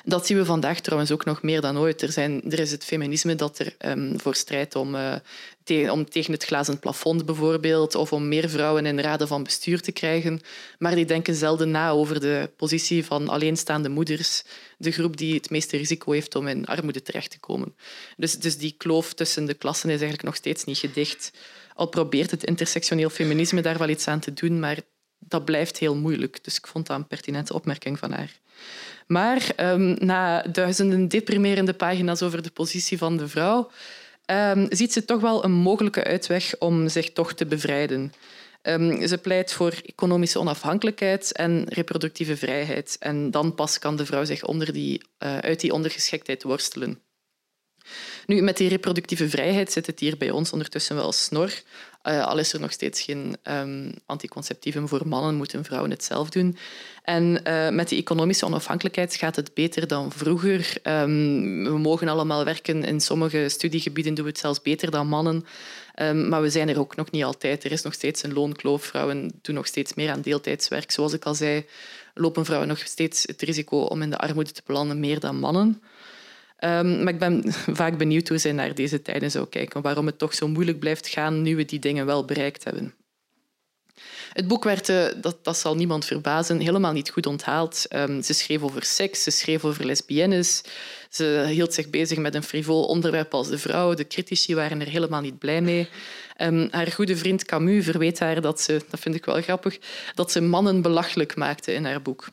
Dat zien we vandaag trouwens ook nog meer dan ooit. Er, zijn, er is het feminisme dat er um, voor strijdt om, te, om tegen het glazen plafond bijvoorbeeld, of om meer vrouwen in raden van bestuur te krijgen. Maar die denken zelden na over de positie van alleenstaande moeders, de groep die het meeste risico heeft om in armoede terecht te komen. Dus, dus die kloof tussen de klassen is eigenlijk nog steeds niet gedicht. Al probeert het intersectioneel feminisme daar wel iets aan te doen, maar dat blijft heel moeilijk. Dus ik vond dat een pertinente opmerking van haar. Maar um, na duizenden deprimerende pagina's over de positie van de vrouw, um, ziet ze toch wel een mogelijke uitweg om zich toch te bevrijden. Um, ze pleit voor economische onafhankelijkheid en reproductieve vrijheid. En dan pas kan de vrouw zich onder die, uh, uit die ondergeschiktheid worstelen. Nu, met die reproductieve vrijheid zit het hier bij ons ondertussen wel snor. Uh, al is er nog steeds geen um, voor mannen, moeten vrouwen het zelf doen. En uh, met die economische onafhankelijkheid gaat het beter dan vroeger. Um, we mogen allemaal werken. In sommige studiegebieden doen we het zelfs beter dan mannen. Um, maar we zijn er ook nog niet altijd. Er is nog steeds een loonkloof. Vrouwen doen nog steeds meer aan deeltijdswerk. Zoals ik al zei, lopen vrouwen nog steeds het risico om in de armoede te belanden meer dan mannen. Um, maar ik ben *laughs* vaak benieuwd hoe zij naar deze tijden zou kijken. Waarom het toch zo moeilijk blijft gaan nu we die dingen wel bereikt hebben. Het boek werd, eh, dat, dat zal niemand verbazen, helemaal niet goed onthaald. Um, ze schreef over seks, ze schreef over lesbiennes. Ze hield zich bezig met een frivol onderwerp als de vrouw. De critici waren er helemaal niet blij mee. Um, haar goede vriend Camus verweet haar dat ze, dat vind ik wel grappig, dat ze mannen belachelijk maakte in haar boek.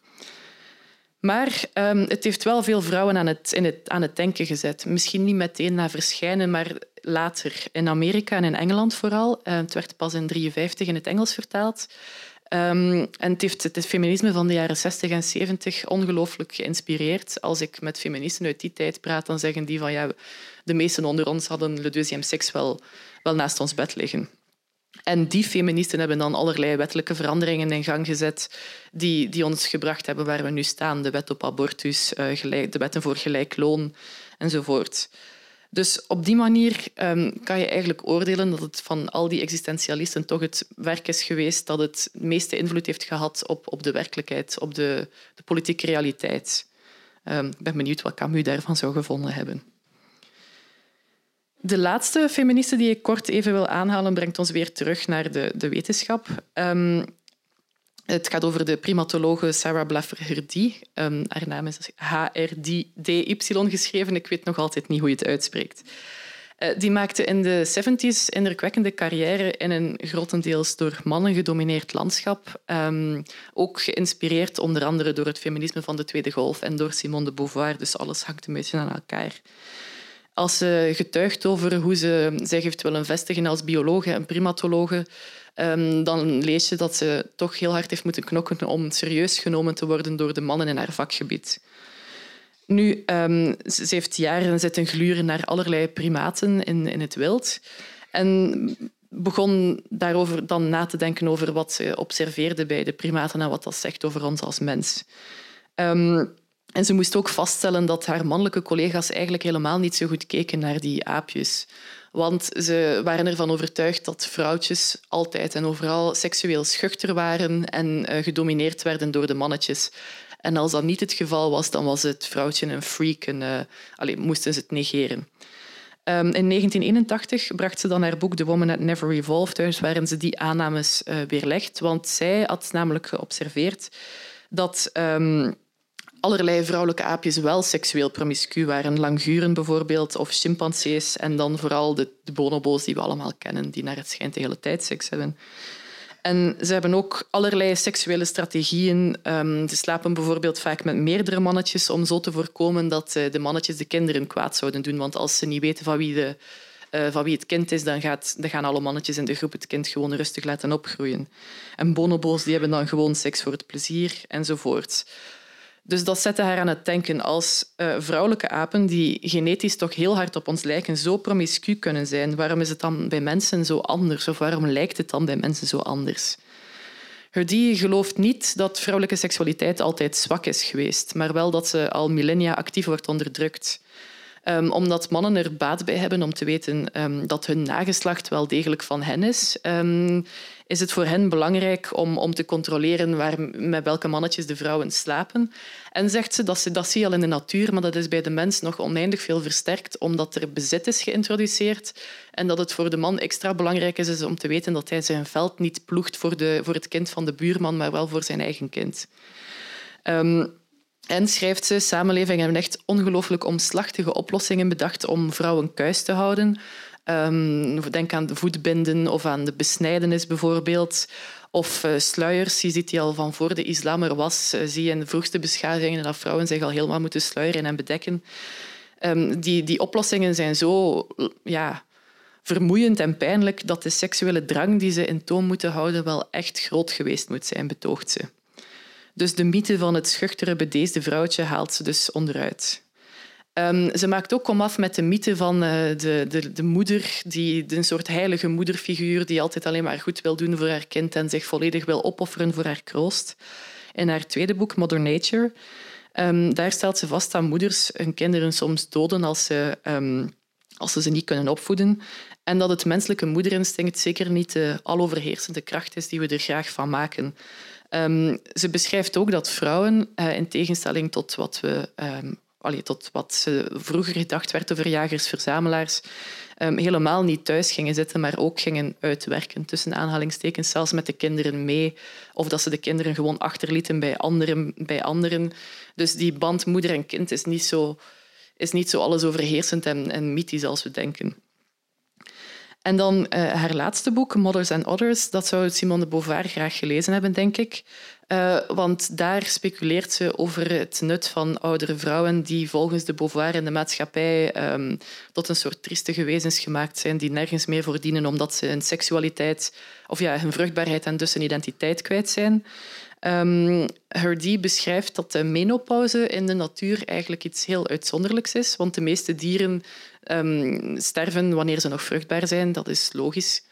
Maar um, het heeft wel veel vrouwen aan het, in het, aan het denken gezet. Misschien niet meteen na verschijnen, maar later. In Amerika en in Engeland vooral. Uh, het werd pas in 1953 in het Engels vertaald. Um, en het heeft het feminisme van de jaren 60 en 70 ongelooflijk geïnspireerd. Als ik met feministen uit die tijd praat, dan zeggen die van ja, de meesten onder ons hadden le deuxième sexe wel, wel naast ons bed liggen. En die feministen hebben dan allerlei wettelijke veranderingen in gang gezet die, die ons gebracht hebben waar we nu staan. De wet op abortus, eh, de wetten voor gelijk loon enzovoort. Dus op die manier um, kan je eigenlijk oordelen dat het van al die existentialisten toch het werk is geweest dat het meeste invloed heeft gehad op, op de werkelijkheid, op de, de politieke realiteit. Um, ik ben benieuwd wat Camus daarvan zou gevonden hebben. De laatste feministe die ik kort even wil aanhalen, brengt ons weer terug naar de, de wetenschap. Um, het gaat over de primatologe Sarah Blaffer-Herdy. Um, haar naam is H-R-D-Y geschreven. Ik weet nog altijd niet hoe je het uitspreekt. Uh, die maakte in de 70s indrukwekkende carrière in een grotendeels door mannen gedomineerd landschap. Um, ook geïnspireerd onder andere door het feminisme van de Tweede Golf en door Simone de Beauvoir. Dus alles hangt een beetje aan elkaar. Als ze getuigt over hoe ze zich heeft willen vestigen als biologe en primatologe, um, dan lees je dat ze toch heel hard heeft moeten knokken om serieus genomen te worden door de mannen in haar vakgebied. Nu, um, ze heeft jaren zitten gluren naar allerlei primaten in, in het wild. En begon daarover dan na te denken over wat ze observeerde bij de primaten en wat dat zegt over ons als mens. Um, en ze moest ook vaststellen dat haar mannelijke collega's eigenlijk helemaal niet zo goed keken naar die aapjes. Want ze waren ervan overtuigd dat vrouwtjes altijd en overal seksueel schuchter waren en uh, gedomineerd werden door de mannetjes. En als dat niet het geval was, dan was het vrouwtje een freak en uh, allez, moesten ze het negeren. Um, in 1981 bracht ze dan haar boek The Woman That Never Evolved uit, waarin ze die aannames uh, weerlegt. Want zij had namelijk geobserveerd dat um, allerlei vrouwelijke aapjes wel seksueel promiscu waren. Languren bijvoorbeeld, of chimpansees. En dan vooral de, de bonobo's die we allemaal kennen, die naar het schijnt de hele tijd seks hebben. En ze hebben ook allerlei seksuele strategieën. Um, ze slapen bijvoorbeeld vaak met meerdere mannetjes om zo te voorkomen dat eh, de mannetjes de kinderen kwaad zouden doen. Want als ze niet weten van wie, de, uh, van wie het kind is, dan, gaat, dan gaan alle mannetjes in de groep het kind gewoon rustig laten opgroeien. En bonobo's die hebben dan gewoon seks voor het plezier enzovoort. Dus dat zette haar aan het denken als uh, vrouwelijke apen die genetisch toch heel hard op ons lijken, zo promiscu kunnen zijn. Waarom is het dan bij mensen zo anders? Of waarom lijkt het dan bij mensen zo anders? Herdy gelooft niet dat vrouwelijke seksualiteit altijd zwak is geweest, maar wel dat ze al millennia actief wordt onderdrukt. Um, omdat mannen er baat bij hebben om te weten um, dat hun nageslacht wel degelijk van hen is, um, is het voor hen belangrijk om, om te controleren waar, met welke mannetjes de vrouwen slapen. En zegt ze dat, ze dat zie al in de natuur, maar dat is bij de mens nog oneindig veel versterkt, omdat er bezit is geïntroduceerd en dat het voor de man extra belangrijk is, om te weten dat hij zijn veld niet ploegt voor, de, voor het kind van de buurman, maar wel voor zijn eigen kind. En schrijft ze, samenlevingen hebben echt ongelooflijk omslachtige oplossingen bedacht om vrouwen kuis te houden. Um, denk aan de voetbinden of aan de besnijdenis bijvoorbeeld. Of uh, sluiers, je ziet die al van voor de islam er was. Uh, zie je in de vroegste beschavingen dat vrouwen zich al helemaal moeten sluieren en bedekken. Um, die, die oplossingen zijn zo ja, vermoeiend en pijnlijk dat de seksuele drang die ze in toon moeten houden wel echt groot geweest moet zijn, betoogt ze. Dus de mythe van het schuchtere, bedeesde vrouwtje haalt ze dus onderuit. Um, ze maakt ook komaf met de mythe van uh, de, de, de, moeder, die, een soort heilige moederfiguur die altijd alleen maar goed wil doen voor haar kind en zich volledig wil opofferen voor haar kroost. In haar tweede boek, Mother Nature, um, daar stelt ze vast dat moeders hun kinderen soms doden als ze, um, als ze ze niet kunnen opvoeden. En dat het menselijke moederinstinct zeker niet de aloverheersende kracht is die we er graag van maken. Um, ze beschrijft ook dat vrouwen, uh, in tegenstelling tot wat we um, allee, tot wat vroeger gedacht werd over jagers-verzamelaars, um, helemaal niet thuis gingen zitten, maar ook gingen uitwerken, tussen aanhalingstekens, zelfs met de kinderen mee. Of dat ze de kinderen gewoon achterlieten bij anderen. Bij anderen. Dus die band moeder en kind is niet zo, is niet zo alles overheersend en, en mythisch als we denken. En dan uh, haar laatste boek, Mothers and Others, dat zou Simone de Beauvoir graag gelezen hebben, denk ik. Uh, want daar speculeert ze over het nut van oudere vrouwen die volgens de Beauvoir in de maatschappij um, tot een soort triestige wezens gemaakt zijn die nergens meer voor dienen omdat ze hun seksualiteit of ja, hun vruchtbaarheid en dus hun identiteit kwijt zijn. Um, Hardy beschrijft dat de menopauze in de natuur eigenlijk iets heel uitzonderlijks is, want de meeste dieren um, sterven wanneer ze nog vruchtbaar zijn. Dat is logisch.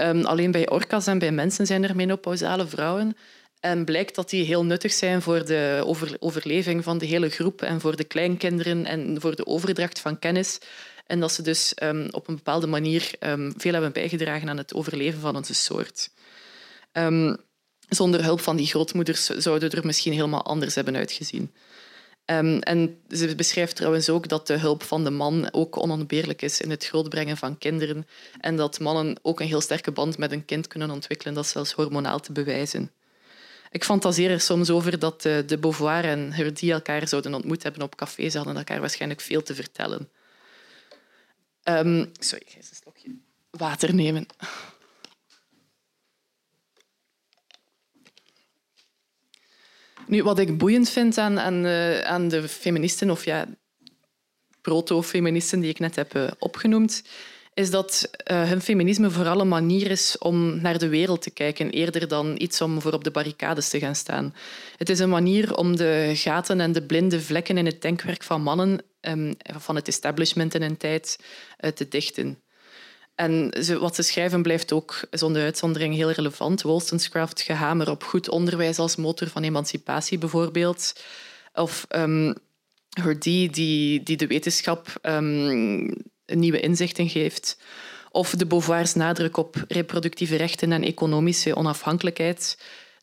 Um, alleen bij orka's en bij mensen zijn er menopausale vrouwen. En blijkt dat die heel nuttig zijn voor de over overleving van de hele groep en voor de kleinkinderen en voor de overdracht van kennis. En dat ze dus um, op een bepaalde manier veel hebben bijgedragen aan het overleven van onze soort. Zonder hulp van die grootmoeders zouden er misschien helemaal anders hebben uitgezien. Um, en ze beschrijft trouwens ook dat de hulp van de man ook onontbeerlijk is in het grootbrengen van kinderen en dat mannen ook een heel sterke band met een kind kunnen ontwikkelen, dat zelfs hormonaal te bewijzen. Ik fantaseer er soms over dat de, de Beauvoir en Herdy elkaar zouden ontmoet hebben op café. Ze hadden elkaar waarschijnlijk veel te vertellen. Um, sorry, ik ga eens een slokje water nemen. Nu, wat ik boeiend vind aan, uh, aan de feministen, of ja, proto-feministen die ik net heb uh, opgenoemd, is dat uh, hun feminisme vooral een manier is om naar de wereld te kijken, eerder dan iets om voor op de barricades te gaan staan. Het is een manier om de gaten en de blinde vlekken in het denkwerk van mannen, um, van het establishment in een tijd, te dichten. En wat ze schrijven blijft ook zonder uitzondering heel relevant. Wollstonecraft gehamer op goed onderwijs als motor van emancipatie bijvoorbeeld. Of um, die, die de wetenschap um, nieuwe inzichten geeft. Of de Beauvoirs nadruk op reproductieve rechten en economische onafhankelijkheid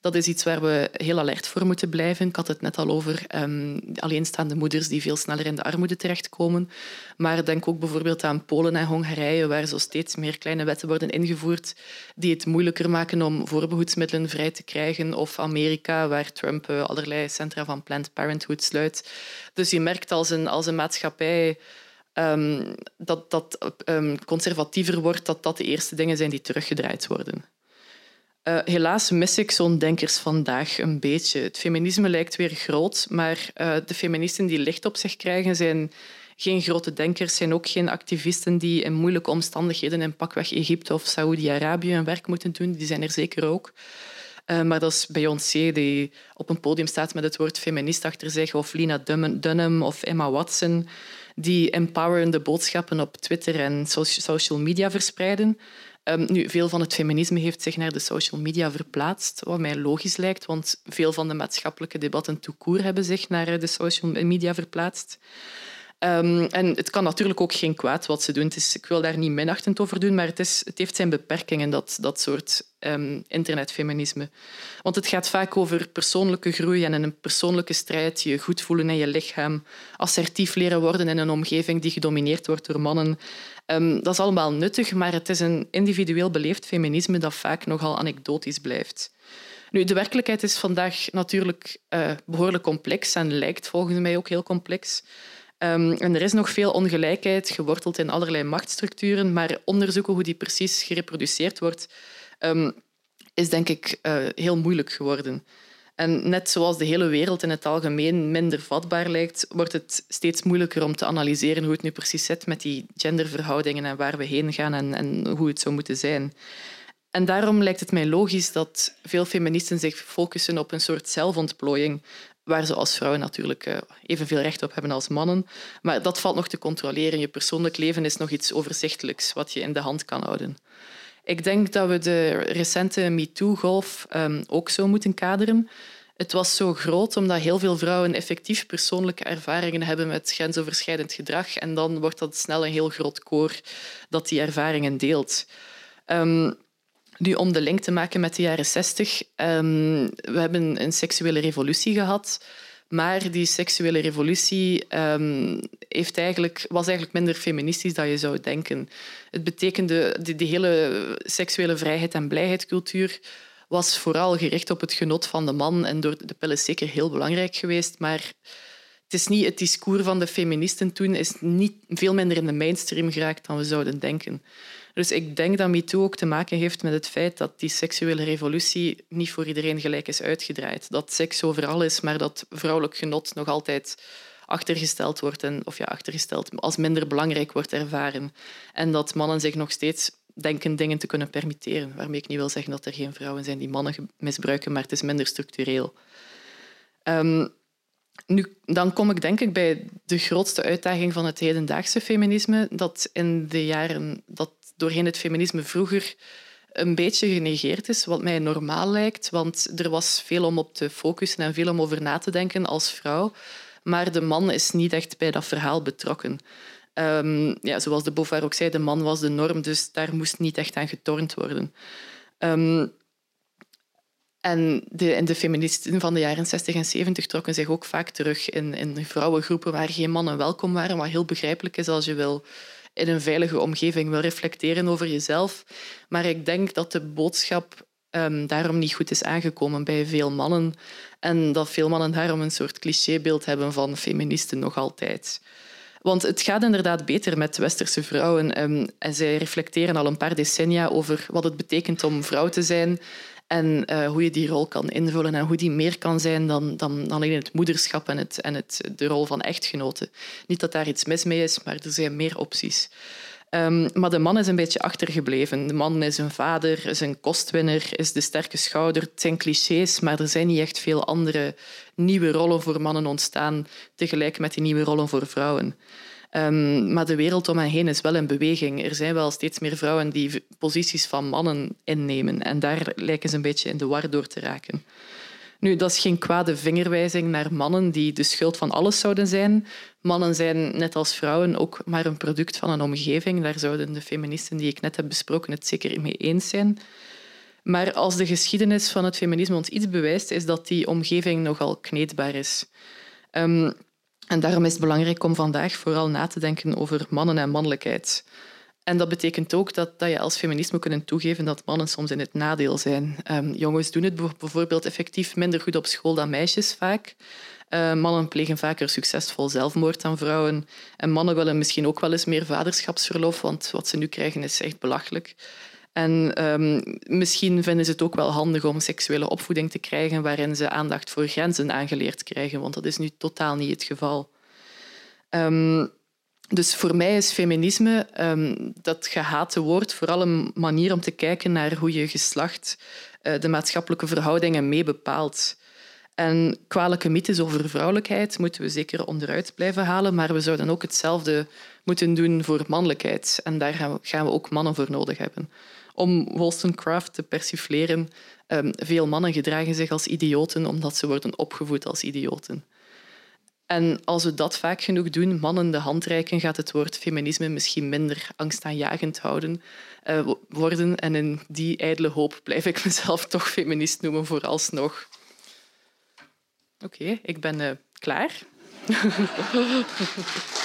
dat is iets waar we heel alert voor moeten blijven. Ik had het net al over um, alleenstaande moeders die veel sneller in de armoede terechtkomen. Maar denk ook bijvoorbeeld aan Polen en Hongarije, waar zo steeds meer kleine wetten worden ingevoerd die het moeilijker maken om voorbehoedsmiddelen vrij te krijgen. Of Amerika, waar Trump uh, allerlei centra van Planned Parenthood sluit. Dus je merkt als een, als een maatschappij um, dat dat um, conservatiever wordt, dat dat de eerste dingen zijn die teruggedraaid worden. Uh, helaas mis ik zo'n denkers vandaag een beetje. Het feminisme lijkt weer groot, maar uh, de feministen die licht op zich krijgen zijn geen grote denkers, zijn ook geen activisten die in moeilijke omstandigheden in pakweg Egypte of Saoedi-Arabië hun werk moeten doen. Die zijn er zeker ook. Uh, maar dat is Beyoncé die op een podium staat met het woord feminist achter zich, of Lina Dunham of Emma Watson, die empowerende boodschappen op Twitter en social media verspreiden. Um, nu, veel van het feminisme heeft zich naar de social media verplaatst, wat mij logisch lijkt, want veel van de maatschappelijke debatten tout hebben zich naar eh, de social media verplaatst. Um, en het kan natuurlijk ook geen kwaad wat ze doen. Ik wil daar niet minachtend over doen, maar het, is, het heeft zijn beperkingen, dat, dat soort um, internetfeminisme. Want het gaat vaak over persoonlijke groei en een persoonlijke strijd, je goed voelen in je lichaam, assertief leren worden in een omgeving die gedomineerd wordt door mannen. Um, dat is allemaal nuttig, maar het is een individueel beleefd feminisme dat vaak nogal anekdotisch blijft. Nu, de werkelijkheid is vandaag natuurlijk uh, behoorlijk complex en lijkt volgens mij ook heel complex. Um, en er is nog veel ongelijkheid, geworteld in allerlei machtsstructuren, maar onderzoeken hoe die precies gereproduceerd wordt, um, is denk ik uh, heel moeilijk geworden. En net zoals de hele wereld in het algemeen minder vatbaar lijkt, wordt het steeds moeilijker om te analyseren hoe het nu precies zit met die genderverhoudingen en waar we heen gaan en, en hoe het zou moeten zijn. En daarom lijkt het mij logisch dat veel feministen zich focussen op een soort zelfontplooiing. waar ze als vrouwen natuurlijk uh, evenveel recht op hebben als mannen. Maar dat valt nog te controleren. Je persoonlijk leven is nog iets overzichtelijks wat je in de hand kan houden. Ik denk dat we de recente MeToo-golf um, ook zo moeten kaderen. Het was zo groot omdat heel veel vrouwen effectief persoonlijke ervaringen hebben met grensoverschrijdend gedrag. En dan wordt dat snel een heel groot koor dat die ervaringen deelt. Um, nu, om de link te maken met de jaren zestig. Um, we hebben een seksuele revolutie gehad. Maar die seksuele revolutie um, heeft eigenlijk, was eigenlijk minder feministisch dan je zou denken. Het betekende, die, hele seksuele vrijheid en blijheidcultuur was vooral gericht op het genot van de man. En door de pil is zeker heel belangrijk geweest. Maar het is niet het discours van de feministen toen is niet veel minder in de mainstream geraakt dan we zouden denken. Dus ik denk dat MeToo ook te maken heeft met het feit dat die seksuele revolutie niet voor iedereen gelijk is uitgedraaid. Dat seks overal is, maar dat vrouwelijk genot nog altijd achtergesteld wordt en, of ja, achtergesteld als minder belangrijk wordt ervaren. En dat mannen zich nog steeds denken dingen te kunnen permitteren. Waarmee ik niet wil zeggen dat er geen vrouwen zijn die mannen misbruiken, maar het is minder structureel. Um, nu, dan kom ik denk ik bij de grootste uitdaging van het hedendaagse feminisme, dat in de jaren dat doorheen het feminisme vroeger een beetje genegeerd is, wat mij normaal lijkt, want er was veel om op te focussen en veel om over na te denken als vrouw, maar de man is niet echt bij dat verhaal betrokken. Um, ja, zoals de Beauvoir ook zei, de man was de norm, dus daar moest niet echt aan getornd worden. Um, en de, de feministen van de jaren 60 en 70 trokken zich ook vaak terug in, in vrouwengroepen waar geen mannen welkom waren, wat heel begrijpelijk is als je wil in een veilige omgeving wil reflecteren over jezelf. Maar ik denk dat de boodschap um, daarom niet goed is aangekomen bij veel mannen. En dat veel mannen daarom een soort clichébeeld hebben van feministen nog altijd. Want het gaat inderdaad beter met westerse vrouwen. Um, en zij reflecteren al een paar decennia over wat het betekent om vrouw te zijn. En uh, hoe je die rol kan invullen en hoe die meer kan zijn dan, dan alleen het moederschap en, het, en het, de rol van echtgenoten. Niet dat daar iets mis mee is, maar er zijn meer opties. Um, maar de man is een beetje achtergebleven. De man is een vader, is een kostwinner, is de sterke schouder. Het zijn clichés, maar er zijn niet echt veel andere nieuwe rollen voor mannen ontstaan, tegelijk met die nieuwe rollen voor vrouwen. Um, maar de wereld om hen heen is wel in beweging. Er zijn wel steeds meer vrouwen die posities van mannen innemen. En daar lijken ze een beetje in de war door te raken. Nu, dat is geen kwade vingerwijzing naar mannen die de schuld van alles zouden zijn. Mannen zijn, net als vrouwen, ook maar een product van een omgeving. Daar zouden de feministen die ik net heb besproken het zeker mee eens zijn. Maar als de geschiedenis van het feminisme ons iets bewijst, is dat die omgeving nogal kneedbaar is. Um, en daarom is het belangrijk om vandaag vooral na te denken over mannen en mannelijkheid. En dat betekent ook dat, dat je als feminist moet kunnen toegeven dat mannen soms in het nadeel zijn. Um, jongens doen het bijvoorbeeld effectief minder goed op school dan meisjes vaak. Uh, mannen plegen vaker succesvol zelfmoord dan vrouwen. En mannen willen misschien ook wel eens meer vaderschapsverlof, want wat ze nu krijgen is echt belachelijk. En um, misschien vinden ze het ook wel handig om seksuele opvoeding te krijgen waarin ze aandacht voor grenzen aangeleerd krijgen, want dat is nu totaal niet het geval. Um, dus voor mij is feminisme, um, dat gehate woord, vooral een manier om te kijken naar hoe je geslacht uh, de maatschappelijke verhoudingen mee bepaalt. En kwalijke mythes over vrouwelijkheid moeten we zeker onderuit blijven halen, maar we zouden ook hetzelfde moeten doen voor mannelijkheid. En daar gaan we ook mannen voor nodig hebben om Wollstonecraft te persifleren. Um, veel mannen gedragen zich als idioten omdat ze worden opgevoed als idioten. En als we dat vaak genoeg doen, mannen de hand reiken, gaat het woord feminisme misschien minder angstaanjagend houden uh, worden. En in die ijdele hoop blijf ik mezelf *laughs* toch feminist noemen vooralsnog. Oké, ik ben uh, klaar. *laughs*